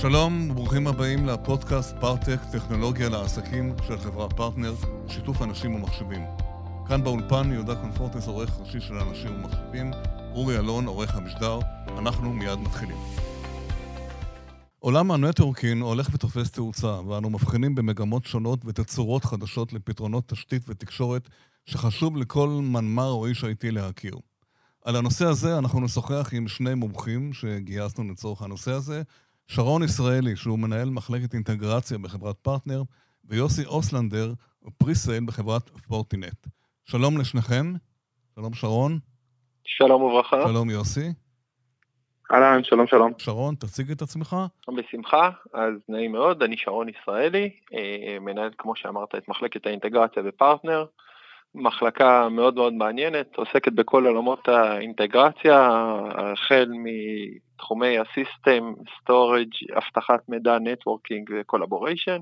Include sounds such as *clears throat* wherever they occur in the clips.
שלום וברוכים הבאים לפודקאסט פארטק, טכנולוגיה לעסקים של חברת פרטנר, שיתוף אנשים ומחשבים. כאן באולפן יהודה קונפורטס, עורך ראשי של אנשים ומחשבים, אורי אלון, עורך המשדר, אנחנו מיד מתחילים. עולם ה networking הולך ותופס תאוצה, ואנו מבחינים במגמות שונות ותצורות חדשות לפתרונות תשתית ותקשורת שחשוב לכל מנמ"ר או איש IT להכיר. על הנושא הזה אנחנו נשוחח עם שני מומחים שגייסנו לצורך הנושא הזה, שרון ישראלי, שהוא מנהל מחלקת אינטגרציה בחברת פרטנר, ויוסי אוסלנדר, presale בחברת Fortinet. שלום לשניכם. שלום שרון. שלום וברכה. שלום יוסי. אהלן, שלום שלום. שרון, תציג את עצמך. בשמחה, אז נעים מאוד, אני שרון ישראלי, אה, מנהל, כמו שאמרת, את מחלקת האינטגרציה בפרטנר. מחלקה מאוד מאוד מעניינת, עוסקת בכל עולמות האינטגרציה, החל מתחומי ה system, storage, אבטחת מידע, networking ו collaboration.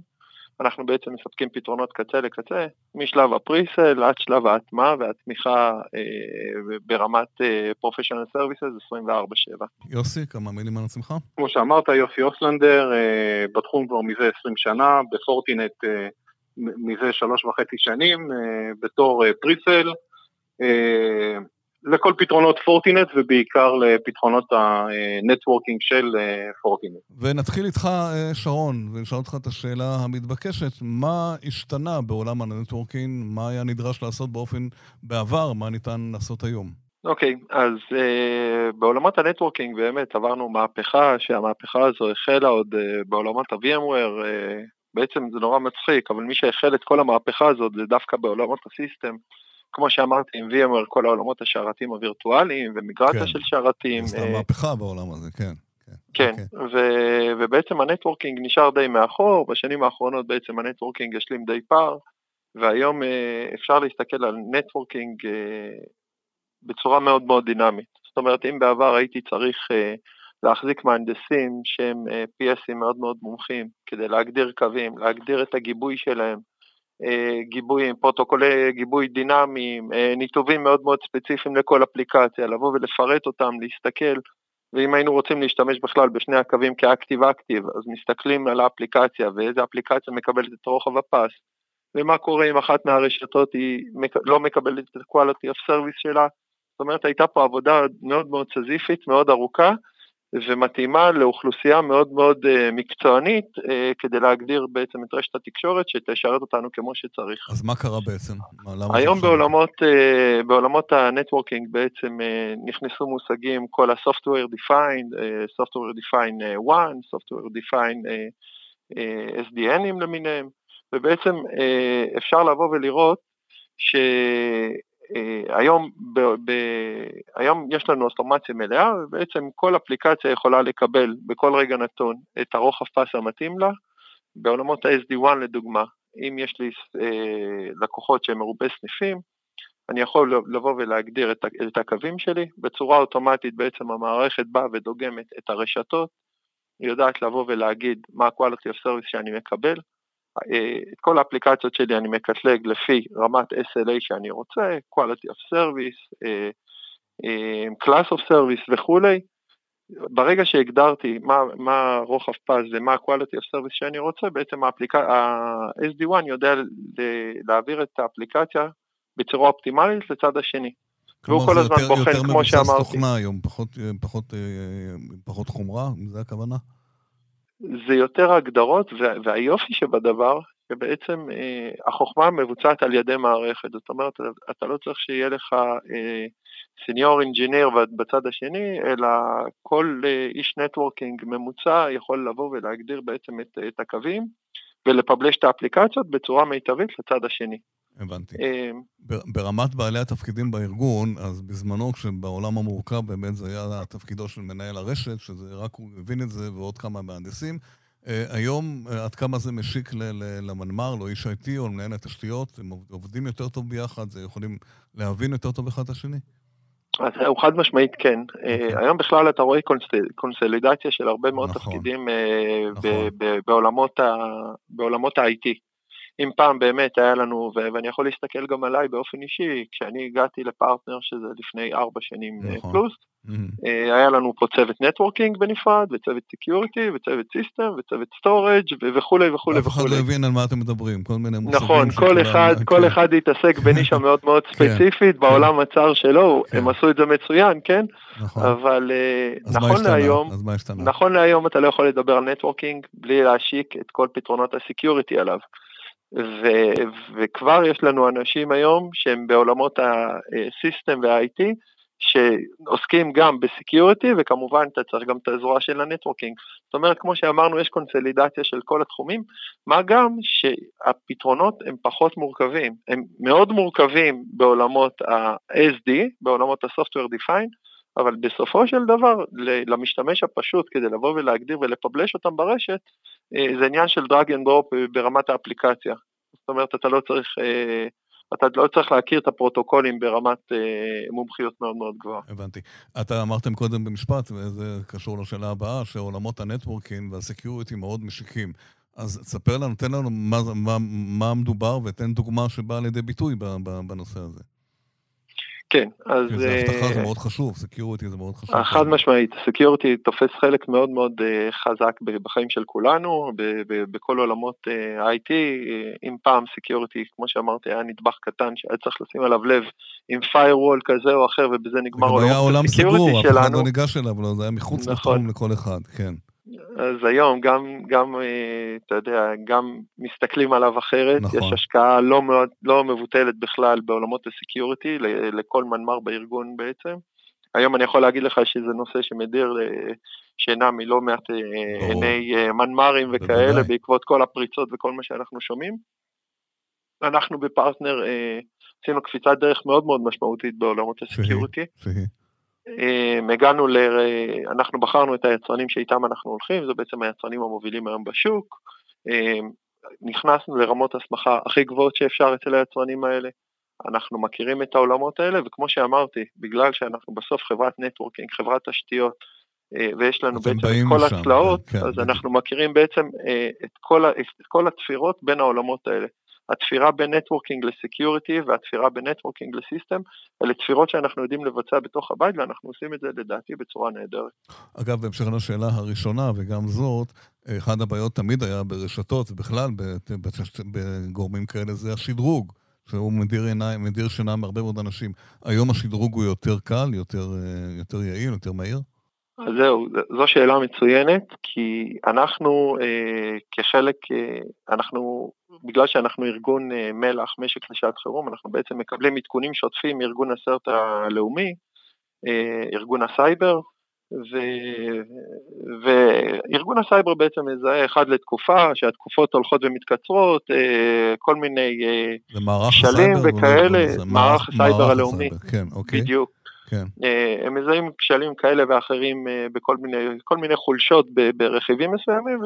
אנחנו בעצם מספקים פתרונות קצה לקצה, משלב ה presale עד שלב ההטמעה והתמיכה אה, ברמת professional אה, services 24/7. יוסי, כמה מילים על עצמך? כמו שאמרת, יוסי אוסלנדר, אה, בתחום כבר מזה 20 שנה, ב Fortinet אה, מזה שלוש וחצי שנים אה, בתור אה, presale אה, לכל פתרונות Fortinet ובעיקר לפתרונות ה networking של Fortinet. ונתחיל איתך, שרון, ונשאל אותך את השאלה המתבקשת, מה השתנה בעולם ה networking, מה היה נדרש לעשות באופן בעבר, מה ניתן לעשות היום? אוקיי, אוקיי, אז אה, בעולמות ה networking באמת עברנו מהפכה, שהמהפכה הזו החלה עוד אה, בעולמות ה-VMware, אה, בעצם זה נורא מצחיק, אבל מי שהחל את כל המהפכה הזאת זה דווקא בעולמות ה system. כמו שאמרתי, עם VMware, כל העולמות השרתים הווירטואליים ומיגרציה כן. של שרתים. זה אה, מהפכה בעולם הזה, כן. כן, כן אוקיי. אוקיי. ו- ובעצם ה networking נשאר די מאחור, בשנים האחרונות בעצם ה networking השלים די פער, והיום אה, אפשר להסתכל על networking אה, בצורה מאוד מאוד דינמית. זאת אומרת, אם בעבר הייתי צריך אה, להחזיק מהנדסים שהם אה, PS ים מאוד מאוד מומחים, כדי להגדיר קווים, להגדיר את הגיבוי שלהם, אה, גיבויים, פרוטוקולי גיבוי דינמיים, אה, ניתובים מאוד מאוד ספציפיים לכל אפליקציה, לבוא ולפרט אותם, להסתכל, ואם היינו רוצים להשתמש בכלל בשני הקווים כאקטיב-אקטיב, אז מסתכלים על האפליקציה ואיזה אפליקציה מקבלת את רוחב הפס, ומה קורה אם אחת מהרשתות היא לא מקבלת את ה-quality of service שלה, זאת אומרת הייתה פה עבודה מאוד מאוד סזיפית, מאוד ארוכה, ומתאימה לאוכלוסייה מאוד מאוד uh, מקצוענית uh, כדי להגדיר בעצם את רשת התקשורת שתשרת אותנו כמו שצריך. אז מה קרה בעצם? היום בעולמות, uh, בעולמות הנטוורקינג בעצם נכנסו מושגים כל ה-software defined, software defined 1, software defined SDNים למיניהם, ובעצם אפשר לבוא ולראות ש... אה, היום, ב, ב, היום יש לנו אוטומציה מלאה, ובעצם כל אפליקציה יכולה לקבל בכל רגע נתון את הרוחב פס המתאים לה. בעולמות ה-SD1 לדוגמה, אם יש לי אה, לקוחות שהם מרובי סניפים, אני יכול לבוא ולהגדיר את, את הקווים שלי, בצורה אוטומטית בעצם המערכת באה ודוגמת את הרשתות, היא יודעת לבוא ולהגיד מה ה-quality of service שאני מקבל, את כל האפליקציות שלי אני מקטלג לפי רמת SLA שאני רוצה, quality of service, אה, אה, class of service וכולי. ברגע שהגדרתי מה, מה רוחב פס ומה ה-quality of service שאני רוצה, בעצם ה-SD1 יודע להעביר את האפליקציה בצורה אופטימלית לצד השני. והוא כל הזמן בוחן, כמו שאמרתי. יותר מבוסס תוכנה היום, פחות, פחות, פחות חומרה, אם זה הכוונה? זה יותר הגדרות, והיופי שבדבר, שבעצם אה, החוכמה מבוצעת על ידי מערכת, זאת אומרת, אתה לא צריך שיהיה לך senior אה, engineer בצד השני, אלא כל אה, איש networking ממוצע יכול לבוא ולהגדיר בעצם את, את הקווים ולפבלש את האפליקציות בצורה מיטבית לצד השני. הבנתי. ברמת בעלי התפקידים בארגון, אז בזמנו, כשבעולם המורכב באמת זה היה תפקידו של מנהל הרשת, שזה רק הוא הבין את זה ועוד כמה מהנדסים. אה, היום, אה, עד כמה זה משיק למנמ"ר, לאיש IT או למנהל התשתיות, הם עובדים יותר טוב ביחד, זה יכולים להבין יותר טוב אחד את השני? אז הוא חד משמעית כן. Okay. אוקיי. היום בכלל אתה רואה קונסולידציה של הרבה מאוד נכון, תפקידים נכון. בעולמות ה-IT. אם פעם באמת היה לנו, ואני יכול להסתכל גם עליי באופן אישי, כשאני הגעתי לפרטנר שזה לפני ארבע שנים נכון. פלוס, Mm-hmm. היה לנו פה צוות networking בנפרד, וצוות security, וצוות system, וצוות storage וכולי וכולי. אף אחד לא הבין על מה אתם מדברים, כל מיני מושגים. נכון, כל אחד, כל כן. אחד התעסק בנישה מאוד מאוד *laughs* כן. ספציפית, בעולם הצר שלו, כן. הם עשו את זה מצוין, כן? נכון. אבל אה, נכון להיום, נכון להיום אתה לא יכול לדבר על networking בלי להשיק את כל פתרונות ה-security עליו. ו- וכבר יש לנו אנשים היום שהם בעולמות ה-system וה-IT, שעוסקים גם ב-security וכמובן אתה צריך גם את הזרוע של ה-networking. זאת אומרת, כמו שאמרנו, יש קונסולידציה של כל התחומים, מה גם שהפתרונות הם פחות מורכבים, הם מאוד מורכבים בעולמות ה-SD, בעולמות ה-Software Defined, אבל בסופו של דבר למשתמש הפשוט כדי לבוא ולהגדיר ול-publish אותם ברשת, זה עניין של drag and drop ברמת האפליקציה. זאת אומרת, אתה לא צריך אה, אתה לא צריך להכיר את הפרוטוקולים ברמת אה, מומחיות מאוד מאוד גבוהה. הבנתי. אתה אמרתם קודם במשפט, וזה קשור לשאלה הבאה, שעולמות ה-networking וה-security מאוד משיקים. אז תספר לנו, תן לנו מה, מה, מה מדובר ותן דוגמה שבאה לידי ביטוי בנושא הזה. כן, אז... זה אבטחה זה אה, מאוד חשוב, security זה מאוד חשוב. חד משמעית, security תופס חלק מאוד מאוד אה, חזק בחיים של כולנו, בכל עולמות אה, IT, אם פעם security, כמו שאמרתי, היה נדבך קטן שהיה צריך לשים עליו לב עם firewall כזה או אחר, ובזה נגמר עולם ה-security שלנו. זה היה עולם סגור, אף אחד לא ניגש אליו, זה היה מחוץ נכון. לתחום לכל אחד, כן. אז היום גם, גם, אה, אתה יודע, גם מסתכלים עליו אחרת, נכון. יש השקעה לא, מאוד, לא מבוטלת בכלל בעולמות ה-security, לכל מנמ"ר בארגון בעצם. היום אני יכול להגיד לך שזה נושא שמדיר אה, שינה מלא מעט אה, ברור. עיני מנמ"רים וכאלה, בוודאי. בעקבות כל הפריצות וכל מה שאנחנו שומעים. אנחנו בפרטנר עשינו קפיצת דרך מאוד מאוד משמעותית בעולמות ה-security. אמ, הגענו ל... אנחנו בחרנו את היצרנים שאיתם אנחנו הולכים, זה בעצם היצרנים המובילים היום בשוק. אמ, נכנסנו לרמות הסמכה הכי גבוהות שאפשר אצל היצרנים האלה. אנחנו מכירים את העולמות האלה, וכמו שאמרתי, בגלל שאנחנו בסוף חברת networking, חברת תשתיות, אה, ויש לנו בעצם את כל הצלעות, כן, אז כן. אנחנו מכירים בעצם אה, את כל, את כל התפירות בין העולמות האלה. התפירה בין networking ל-security והתפירה בין networking ל-system, אלה תפירות שאנחנו יודעים לבצע בתוך הבית ואנחנו עושים את זה לדעתי בצורה נהדרת. אגב, בהמשך לשאלה הראשונה וגם זאת, אחת הבעיות תמיד היה ברשתות ובכלל בגורמים כאלה זה השדרוג. שהוא מדיר, עיניים, מדיר שינה מהרבה מאוד אנשים. היום השדרוג הוא יותר קל, יותר, יותר יעיל, יותר מהיר? אז זהו, זו שאלה מצוינת, כי אנחנו אה, כחלק, אה, אנחנו, בגלל שאנחנו ארגון אה, מלח, משק לשעת חירום, אנחנו בעצם מקבלים עדכונים שוטפים מארגון הסרט הלאומי, אה, ארגון הסייבר, ו, וארגון הסייבר בעצם מזהה אחד לתקופה, שהתקופות הולכות ומתקצרות, אה, כל מיני אה, כשלים וכאלה, מערך הסייבר הלאומי, כן, אוקיי. בדיוק. כן. אה, הם מזהים כשלים כאלה ואחרים אה, בכל מיני, כל מיני חולשות ברכיבים מסוימים,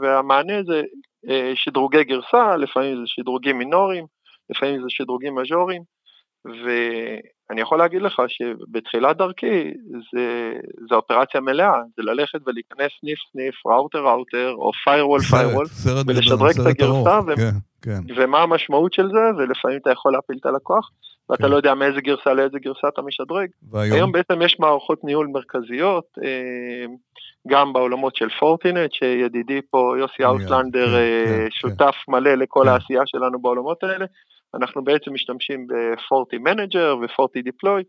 והמענה זה אה, שדרוגי גרסה, לפעמים זה שדרוגים מינוריים, לפעמים זה שדרוגים major־יים, ואני יכול להגיד לך שבתחילת דרכי זה, זה אופרציה מלאה, זה ללכת ולהיכנס סניף סניף, router router, או firewall firewall, ולשדרג את הגרסה, ו... כן, כן. ומה המשמעות של זה, ולפעמים אתה יכול להפיל את הלקוח. ואתה כן. לא יודע מאיזה גרסה לאיזה גרסה אתה משדרג. והיום? היום בעצם יש מערכות ניהול מרכזיות, אה, גם בעולמות של Fortinet, שידידי פה יוסי אאוטלנדר כן, אה, כן, שותף כן. מלא לכל כן. העשייה שלנו בעולמות האלה. אנחנו בעצם משתמשים ב-FortiManager ו-FortiDeploy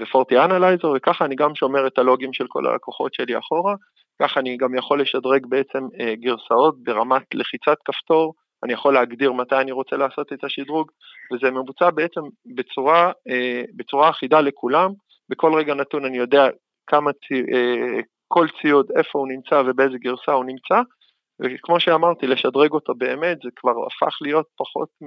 ופורטי אנלייזר, וככה אני גם שומר את הלוגים של כל הלקוחות שלי אחורה. ככה אני גם יכול לשדרג בעצם אה, גרסאות ברמת לחיצת כפתור. אני יכול להגדיר מתי אני רוצה לעשות את השדרוג, וזה מבוצע בעצם בצורה, אה, בצורה אחידה לכולם, בכל רגע נתון אני יודע כמה, אה, כל ציוד, איפה הוא נמצא ובאיזה גרסה הוא נמצא, וכמו שאמרתי, לשדרג אותו באמת, זה כבר הפך להיות פחות מ...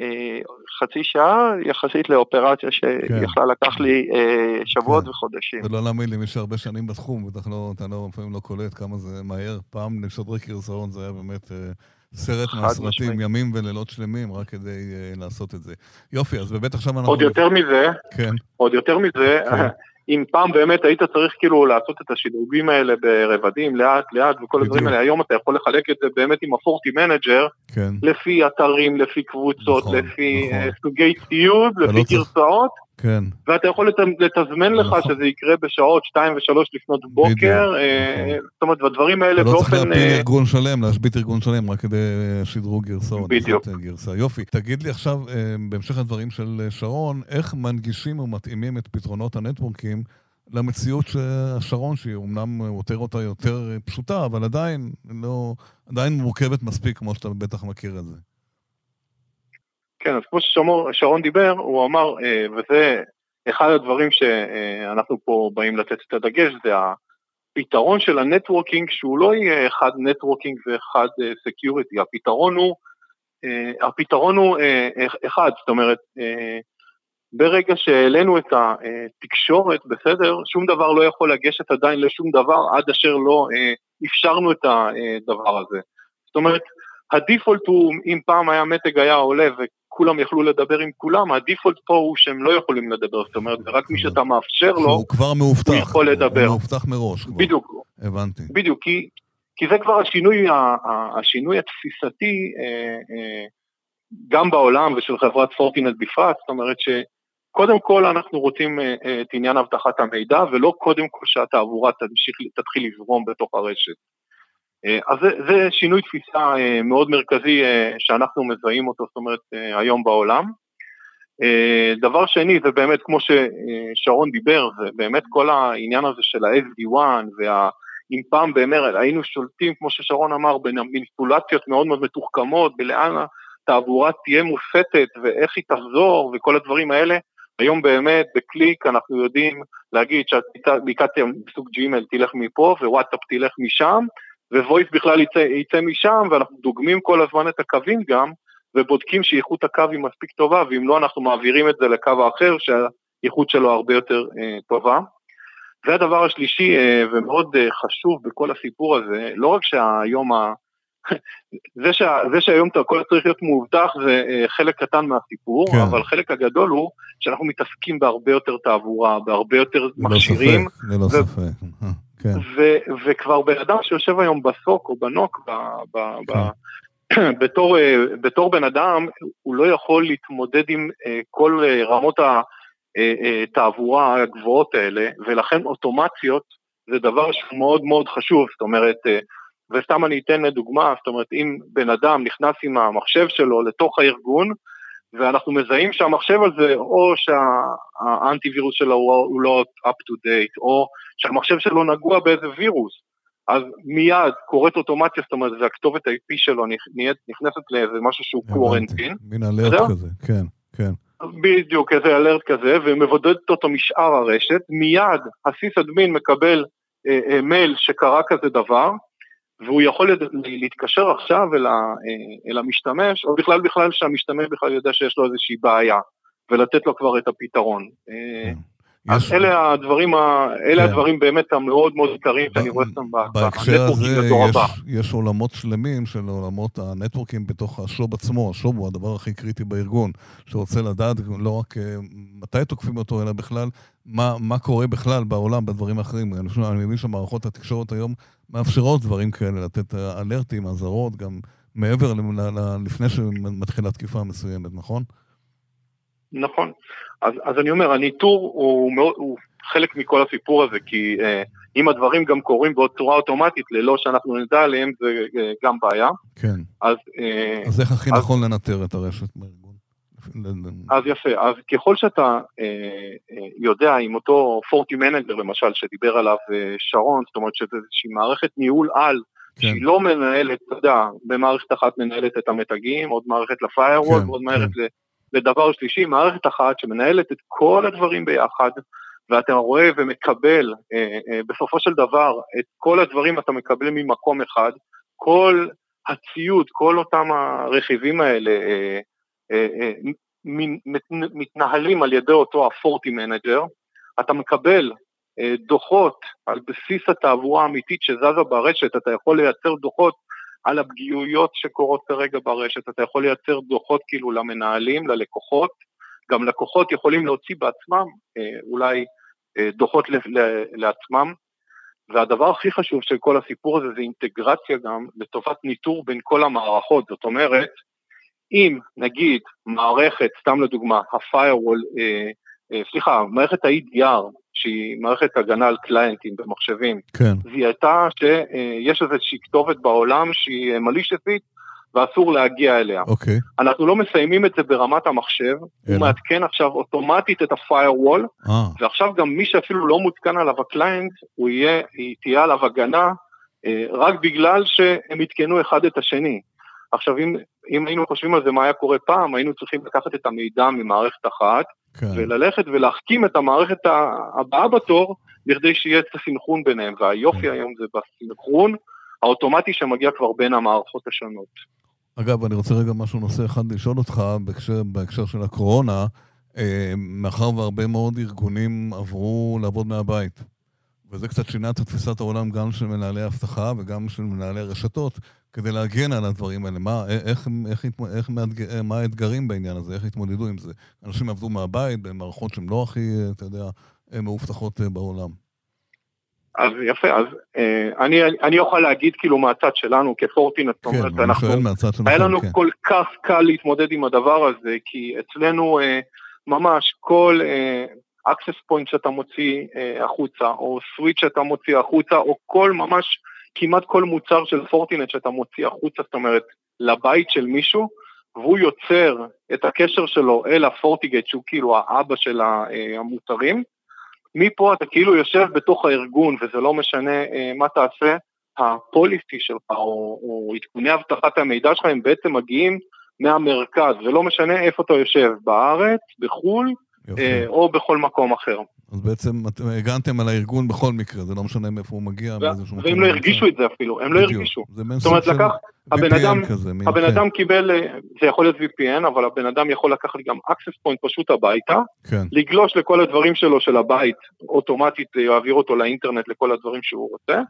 אה, חצי שעה יחסית לאופרציה שיכולה כן. לקח לי אה, שבועות כן. וחודשים. זה לא להאמין לי, מי שהרבה שנים בתחום, בטח לא, אתה לא, לפעמים לא קולט כמה זה מהר. פעם לשדרג גרסאות זה היה באמת אה, סרט מהסרטים, ימים ולילות שלמים, רק כדי uh, לעשות את זה. יופי, אז באמת עכשיו אנחנו... עוד יותר מזה, כן. עוד יותר מזה, כן. *laughs* אם פעם באמת היית צריך כאילו לעשות את השדרוגים האלה ברבדים, לאט לאט וכל הדברים האלה, היום אתה יכול לחלק את זה באמת עם ה-FortiManager, כן. לפי אתרים, לפי קבוצות, נכון, לפי נכון. אה, סוגי ציוד, אתה לפי לא גרסאות, כן. ואתה יכול לת- לתזמן לך נכון. שזה יקרה בשעות 2 ו-3 לפנות בוקר, אה, נכון. זאת אומרת, והדברים האלה אתה לא צריך באופן... להפיל אה, ארגון שלם, להשבית ארגון שלם, רק כדי אה, שדרוג גרסאות. בדיוק. גרסה. יופי. תגיד לי עכשיו, בהמשך הדברים של שרון, איך מנגישים ומתאימים את פתרונות הנטוורקים למציאות ששרון, שהיא אומנם הוא תיאר אותה יותר פשוטה, אבל עדיין לא... עדיין מורכבת מספיק, כמו שאתה בטח מכיר את זה. כן, אז כמו ששרון דיבר, הוא אמר, אה, וזה אחד הדברים שאנחנו פה באים לתת את הדגש, זה הפתרון של ה-networking, שהוא לא יהיה אחד networking ואחד security, הפתרון הוא, אה, הפתרון הוא אה, אחד, זאת אומרת, אה, ברגע שהעלינו את התקשורת, בסדר, שום דבר לא יכול לגשת עדיין לשום דבר עד אשר לא אה, אפשרנו את הדבר הזה. זאת אומרת, הדיפולט הוא, אם פעם היה מתג היה עולה וכולם יכלו לדבר עם כולם, הדיפולט פה הוא שהם לא יכולים לדבר, זאת אומרת, רק מי שאתה מאפשר לו, הוא כבר מאובטח. הוא יכול לדבר. הוא מאובטח מראש כבר. בדיוק, הבנתי. בדיוק, כי, כי זה כבר השינוי, השינוי התפיסתי אה, אה, גם בעולם ושל חברת פורטינט בפרט, זאת אומרת שקודם כל אנחנו רוצים אה, את עניין אבטחת המידע ולא קודם כל שהתעבורה תמשיך, תתחיל לזרום בתוך הרשת. אה, אז זה, זה שינוי תפיסה אה, מאוד מרכזי אה, שאנחנו מזהים אותו, זאת אומרת, אה, היום בעולם. אה, דבר שני, זה באמת, כמו ששרון דיבר, זה באמת כל העניין הזה של ה-SD1 וה... אם פעם באמת היינו שולטים, כמו ששרון אמר, במניפולציות מאוד מאוד מתוחכמות, בלאן התעבורה תהיה מוסטת ואיך היא תחזור וכל הדברים האלה, היום באמת בקליק אנחנו יודעים להגיד שהאפליקציה בסוג ג'ימל תלך מפה ווואטסאפ תלך משם, וויס בכלל יצא, יצא משם, ואנחנו דוגמים כל הזמן את הקווים גם, ובודקים שאיכות הקו היא מספיק טובה, ואם לא אנחנו מעבירים את זה לקו האחר שהאיכות שלו הרבה יותר אה, טובה. והדבר השלישי, אה, ומאוד אה, חשוב בכל הסיפור הזה, לא רק שהיום, ה... *laughs* זה, שה... זה שהיום הכל צריך להיות מאובטח זה אה, חלק קטן מהסיפור, כן. אבל חלק הגדול הוא שאנחנו מתעסקים בהרבה יותר תעבורה, בהרבה יותר מכשירים. ללא ספק, ללא ספק. כן. ו- וכבר בן אדם שיושב היום בסוק או בנוק, ב- ב- ב- כן. *clears throat* בתור, אה, בתור בן אדם, הוא לא יכול להתמודד עם אה, כל אה, רמות התעבורה הגבוהות האלה, ולכן אוטומציות זה דבר שהוא מאוד מאוד חשוב, זאת אומרת, וסתם אני אתן דוגמה, זאת אומרת, אם בן אדם נכנס עם המחשב שלו לתוך הארגון, ואנחנו מזהים שהמחשב הזה, או שהאנטיווירוס שלו הוא לא up to date, או שהמחשב שלו נגוע באיזה וירוס, אז מיד קורית אוטומציה, זאת אומרת, והכתובת ה-IP שלו נכנסת לאיזה משהו שהוא. קוורנטין, מין אלרט? כזה, כן, כן. בדיוק, איזה אלרט כזה, ומבודדת אותו משאר הרשת, מיד הסיס אדמין מקבל אה, אה, מייל שקרה כזה דבר, והוא יכול להתקשר עכשיו אל, ה, אל המשתמש, או בכלל בכלל שהמשתמש בכלל יודע שיש לו איזושהי בעיה, ולתת לו כבר את הפתרון. אה, כן. אז אלה הדברים. אלה כן. הדברים באמת המאוד מאוד עיקריים שאני רואה אותם בהקשר הזה יש, עולמות שלמים של עולמות הנטוורקים בתוך השוב עצמו. השוב הוא הדבר הכי קריטי בארגון, שרוצה לדעת לא רק אה, מתי תוקפים אותו, אלא בכלל מה, מה קורה בכלל בעולם בדברים האחרים. אני מבין שמערכות התקשורת היום מאפשרות דברים כאלה, לתת alert־ים, אזהרות, גם מעבר ל- ל- ל- לפני שמתחילה תקיפה מסוימת, נכון? נכון. אז, אז אני אומר, הניטור הוא, מאוד, הוא חלק מכל הסיפור הזה, כי אה, אם הדברים גם קורים בצורה אוטומטית, ללא שאנחנו נדע עליהם, זה אה, גם בעיה. כן. אז, אה, אז איך הכי אז- נכון לנטר את הרשת? אז יפה, אז ככל שאתה אה, אה, יודע עם אותו FortiManager למשל, שדיבר עליו אה, שרון, זאת אומרת שזו איזושהי מערכת ניהול על, כן. שהיא לא מנהלת, אתה יודע, במערכת אחת מנהלת את המתגים, עוד מערכת ל firewall, כן, ועוד מערכת ל- לדבר שלישי, מערכת אחת שמנהלת את כל הדברים ביחד, ואתה רואה ומקבל, אה, אה, בסופו של דבר, את כל הדברים אתה מקבל ממקום אחד, כל הציוד, כל אותם הרכיבים האלה, אה, מתנהלים על ידי אותו ה FortiManager, אתה מקבל אה, דוחות על בסיס התעבורה האמיתית שזזה ברשת, אתה יכול לייצר דוחות על הפגיעויות שקורות כרגע ברשת, אתה יכול לייצר דוחות כאילו למנהלים, ללקוחות, גם לקוחות יכולים להוציא בעצמם אה, אולי דוחות לעצמם. והדבר הכי חשוב של כל הסיפור הזה זה אינטגרציה גם לטובת ניטור בין כל המערכות. זאת אומרת, אם נגיד מערכת, סתם לדוגמה, ה-firewall, אה, אה, סליחה, מערכת ה-EDR, שהיא מערכת הגנה על קליינטים במחשבים, כן. זיהתה שיש איזושהי כתובת בעולם שהיא מלישתית ואסור להגיע אליה. אוקיי. אנחנו לא מסיימים את זה ברמת המחשב, אלא. הוא מעדכן עכשיו אוטומטית את ה-firewall, אה. ועכשיו גם מי שאפילו לא מותקן עליו הקליינט, הוא יהיה, תהיה עליו הגנה אה, רק בגלל שהם עדכנו אחד את השני. עכשיו, אם, אם היינו חושבים על זה מה היה קורה פעם, היינו צריכים לקחת את המידע ממערכת אחת, כן. וללכת ולהחכים את המערכת הבאה בתור, בכדי שיהיה את הסנכרון ביניהם, והיופי כן. היום זה בסנכרון האוטומטי שמגיע כבר בין המערכות השונות. אגב, אני רוצה רגע משהו, נושא אחד לשאול אותך בהקשר, בהקשר של הקורונה, אה, מאחר והרבה מאוד ארגונים עברו לעבוד מהבית. וזה קצת שינה את תפיסת העולם גם של מנהלי אבטחה וגם של מנהלי רשתות, כדי להגן על הדברים האלה. מה, איך, איך, איך, איך, מה האתגרים בעניין הזה? איך התמודדו עם זה? אנשים עבדו מהבית במערכות שהן לא הכי, אתה יודע, מאובטחות אה, בעולם. אז יפה, אז אה, אני, אני אוכל להגיד כאילו מהצד שלנו כפורטינט, כן, אומרת, מהצד שלנו, היה לנו כן. כל כך קל להתמודד עם הדבר הזה, כי אצלנו אה, ממש כל אה, access point שאתה מוציא אה, החוצה, או סוויץ' שאתה מוציא החוצה, או כל ממש, כמעט כל מוצר של פורטינט שאתה מוציא החוצה, זאת אומרת, לבית של מישהו, והוא יוצר את הקשר שלו אל הפורטיגייט, שהוא כאילו האבא של אה, המוצרים, מפה אתה כאילו יושב בתוך הארגון, וזה לא משנה אה, מה תעשה, הפוליסי שלך או, או עדכוני אבטחת המידע שלך הם בעצם מגיעים מהמרכז, ולא משנה איפה אתה יושב, בארץ, בחו"ל אה, או בכל מקום אחר. אז בעצם אתם הגנתם על הארגון בכל מקרה, זה לא משנה מאיפה הוא מגיע. והם לא הרגישו את זה אפילו, הם לא הרגישו. זאת אומרת, לקח, הבן אדם, הבן אדם קיבל, אה, זה יכול להיות VPN, אבל הבן אדם יכול לקחת גם access point פשוט הביתה, כן. לגלוש לכל הדברים שלו של הבית, אוטומטית יעביר אותו לאינטרנט לכל הדברים שהוא רוצה,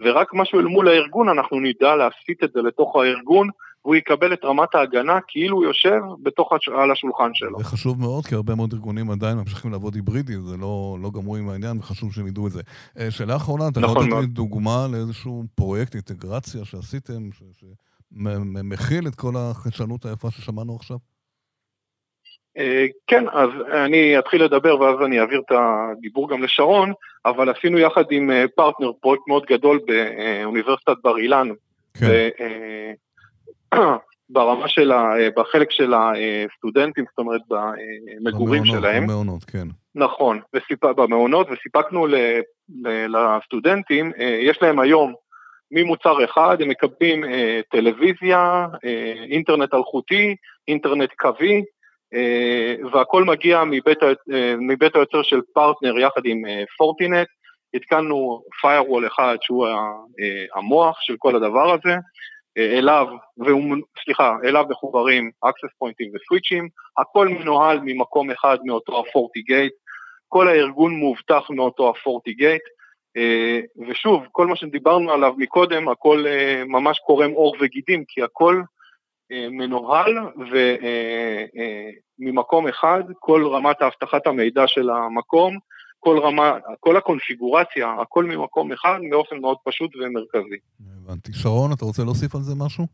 ורק משהו אל מול הארגון, אנחנו נדע להסיט את זה לתוך הארגון, והוא יקבל את רמת ההגנה כאילו הוא יושב בתוך, על השולחן שלו. זה חשוב מאוד, כי הרבה מאוד ארגונים עדיין ממשיכים לעבוד היברידי, זה לא, לא גמרו עם העניין, וחשוב שהם ידעו את זה. אה, שאלה אחרונה, אתה יכול לתת לי דוגמה לאיזשהו פרויקט אינטגרציה שעשיתם, שמכיל את כל החדשנות היפה ששמענו עכשיו? אה, כן, אז אני אתחיל לדבר ואז אני אעביר את הדיבור גם לשרון, אבל עשינו יחד עם פרטנר אה, פרויקט מאוד גדול באוניברסיטת בר אילן. כן. ברמה של ה... בחלק של הסטודנטים, זאת אומרת במגורים במעונות, שלהם. במעונות, כן. נכון, וסיפ... במעונות, וסיפקנו ל... ל... לסטודנטים, אה, יש להם היום ממוצר אחד, הם מקבלים אה, טלוויזיה, אה, אינטרנט אלחוטי, אינטרנט קווי, והכל מגיע מבית, מבית היוצר של פרטנר יחד עם פורטינט. התקנו firewall אחד שהוא המוח של כל הדבר הזה, אליו, והוא, סליחה, אליו מחוברים access pointים וסוויצ'ים, הכל מנוהל ממקום אחד מאותו הפורטי גייט, כל הארגון מאובטח מאותו הפורטי גייט, אה, ושוב, כל מה שדיברנו עליו מקודם, הכל אה, ממש קורם עור וגידים, כי הכל אה, מנוהל וממקום אחד, כל רמת האבטחת המידע של המקום, כל רמה, כל הקונפיגורציה, הכל ממקום אחד, באופן מאוד פשוט ומרכזי. הבנתי. שרון, אתה רוצה להוסיף על זה משהו?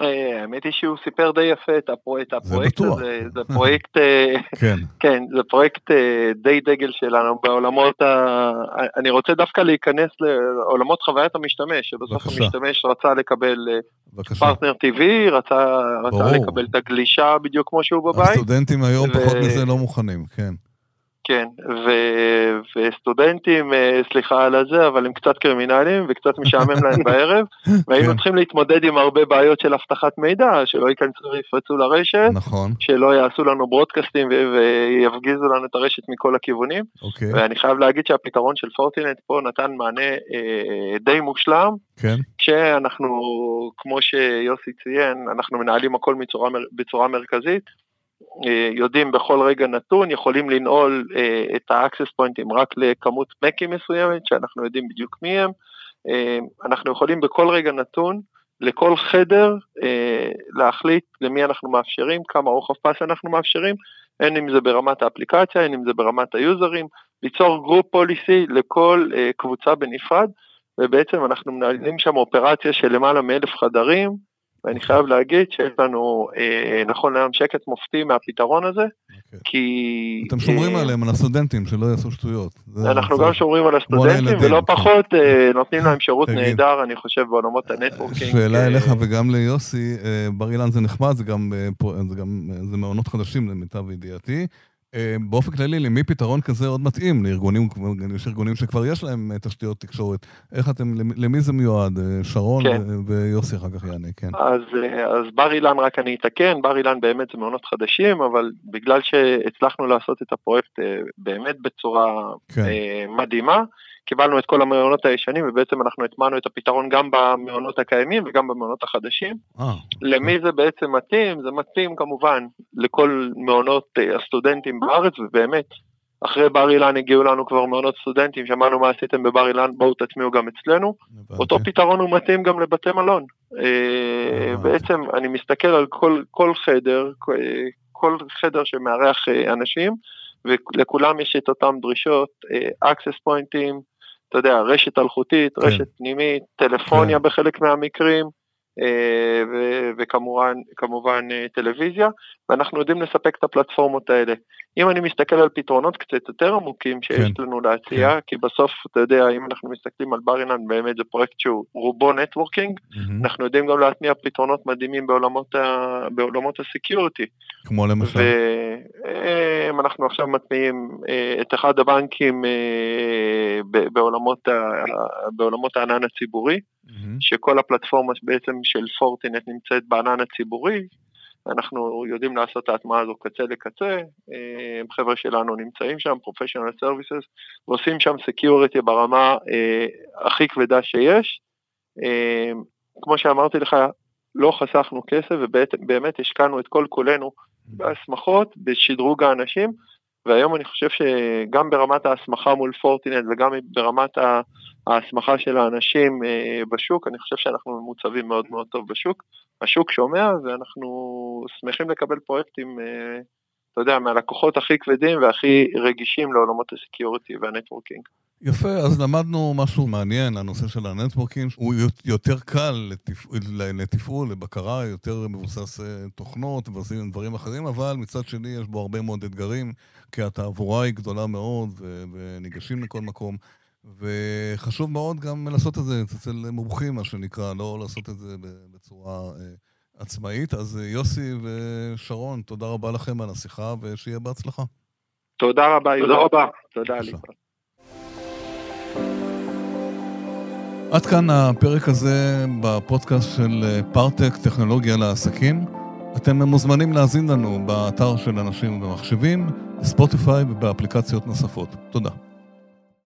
אה, האמת היא שהוא סיפר די יפה את הפרויקט, הזה, זה פרויקט, אה, כן. *laughs* כן, זה פרויקט אה, די דגל שלנו בעולמות ה... אני רוצה דווקא להיכנס לעולמות חוויית המשתמש, שבסוף המשתמש רצה לקבל פרטנר טבעי, רצה, רצה לקבל את הגלישה בדיוק כמו שהוא בבית. הסטודנטים היום ו... פחות מזה לא מוכנים, כן. כן, ו, וסטודנטים, אה, סליחה על הזה, אבל הם קצת קרימינלים וקצת משעמם להם *laughs* בערב, והיינו כן. צריכים להתמודד עם הרבה בעיות של אבטחת מידע, שלא ייכנסו ויפרצו לרשת, נכון. שלא יעשו לנו ברודקאסטים ויפגיזו לנו את הרשת מכל הכיוונים, אוקיי. ואני חייב להגיד שהפתרון של פורטינט פה נתן מענה אה, די מושלם, כן. כשאנחנו, כמו שיוסי ציין, אנחנו מנהלים הכל בצורה, בצורה מרכזית, יודעים בכל רגע נתון, יכולים לנעול אה, את ה-access pointים רק לכמות MAC ים מסוימת, שאנחנו יודעים בדיוק מי הם. אה, אנחנו יכולים בכל רגע נתון, לכל חדר, להחליט למי אנחנו מאפשרים, כמה רוחב פס אנחנו מאפשרים, הן אם זה ברמת האפליקציה, הן אם זה ברמת היוזרים, ליצור group policy לכל קבוצה בנפרד, ובעצם אנחנו מנהלים שם אופרציה של למעלה מאלף חדרים, ואני חייב להגיד שיש לנו אה, נכון להיום שקט מופתי מהפתרון הזה, okay. אוקיי. כי... אתם שומרים אה, עליהם, על הסטודנטים, שלא יעשו שטויות. אנחנו גם שומרים על הסטודנטים, ולא כן. פחות אה, נותנים להם שירות נהדר, אני חושב, בעולמות ה networking. שאלה אליך וגם ליוסי, בר אילן זה נחמד, זה גם, זה גם, זה מעונות חדשים למיטב ידיעתי. אה, באופן כללי, למי פתרון כזה עוד מתאים? לארגונים, יש ארגונים שכבר יש להם אה, תשתיות תקשורת. איך אתם, למי זה מיועד? אה, שרון כן. ויוסי אחר כך יענה, כן. אז, אז בר אילן, רק אני אתקן, בר אילן באמת זה מעונות חדשים, אבל בגלל שהצלחנו לעשות את הפרויקט באמת בצורה כן. מדהימה, קיבלנו את כל המעונות הישנים ובעצם אנחנו הטמענו את הפתרון גם במעונות הקיימים וגם במעונות החדשים. אה, למי okay. זה בעצם מתאים? זה מתאים כמובן לכל מעונות אה, הסטודנטים בארץ ובאמת אחרי בר אילן הגיעו לנו כבר מעונות סטודנטים, שמענו מה עשיתם בבר אילן, בואו תטמיעו גם אצלנו. אותו פתרון הוא מתאים גם לבתי מלון. אה, בעצם אני מסתכל על כל, כל חדר, כל חדר שמארח אנשים, ולכולם יש את אותן דרישות, access pointים, אתה יודע, רשת אלחוטית, כן. רשת פנימית, טלפוניה כן. בחלק מהמקרים, אה, וכמובן כמובן, אה, טלוויזיה, ואנחנו יודעים לספק את הפלטפורמות האלה. אם אני מסתכל על פתרונות קצת יותר עמוקים שיש כן, לנו להציע, כן. כי בסוף, אתה יודע, אם אנחנו מסתכלים על בר אילן, באמת זה פרויקט שהוא רובו networking, mm-hmm. אנחנו יודעים גם להטמיע פתרונות מדהימים בעולמות, ה, בעולמות ה security. כמו למשל? ואנחנו עכשיו מטמיעים אה, את אחד הבנקים בעולמות, ה, בעולמות הענן הציבורי, mm-hmm. שכל הפלטפורמה בעצם של Fortinet נמצאת בענן הציבורי, אנחנו יודעים לעשות את ההטמעה הזו קצה לקצה, אה, חבר'ה שלנו נמצאים שם, professional services, ועושים שם security ברמה אה, הכי כבדה שיש. אה, כמו שאמרתי לך, לא חסכנו כסף ובאמת השקענו את כל כולנו בהסמכות, בשדרוג האנשים, והיום אני חושב שגם ברמת ההסמכה מול Fortinet וגם ברמת ההסמכה של האנשים אה, בשוק, אני חושב שאנחנו ממוצבים מאוד מאוד טוב בשוק. השוק שומע ואנחנו שמחים לקבל פרויקטים, אה, אתה יודע, מהלקוחות הכי כבדים והכי רגישים לעולמות ה security וה networking. יפה, אז למדנו משהו מעניין, הנושא של ה networking, הוא יותר קל לתפעול, לתפעול, לבקרה, יותר מבוסס אה, תוכנות ועושים דברים אחרים, אבל מצד שני יש בו הרבה מאוד אתגרים, כי התעבורה היא גדולה מאוד וניגשים לכל מקום. וחשוב מאוד גם לעשות את זה אצל מומחים, מה שנקרא, לא לעשות את זה בצורה אה, עצמאית. אז אה, יוסי ושרון, תודה רבה לכם על השיחה, ושיהיה בהצלחה. תודה רבה, תודה רבה. תודה לי. עד כאן הפרק הזה בפודקאסט של אה, פארטק, טכנולוגיה לעסקים. אתם מוזמנים להאזין לנו באתר של אנשים ומחשבים, בספוטיפיי ובאפליקציות נוספות. תודה.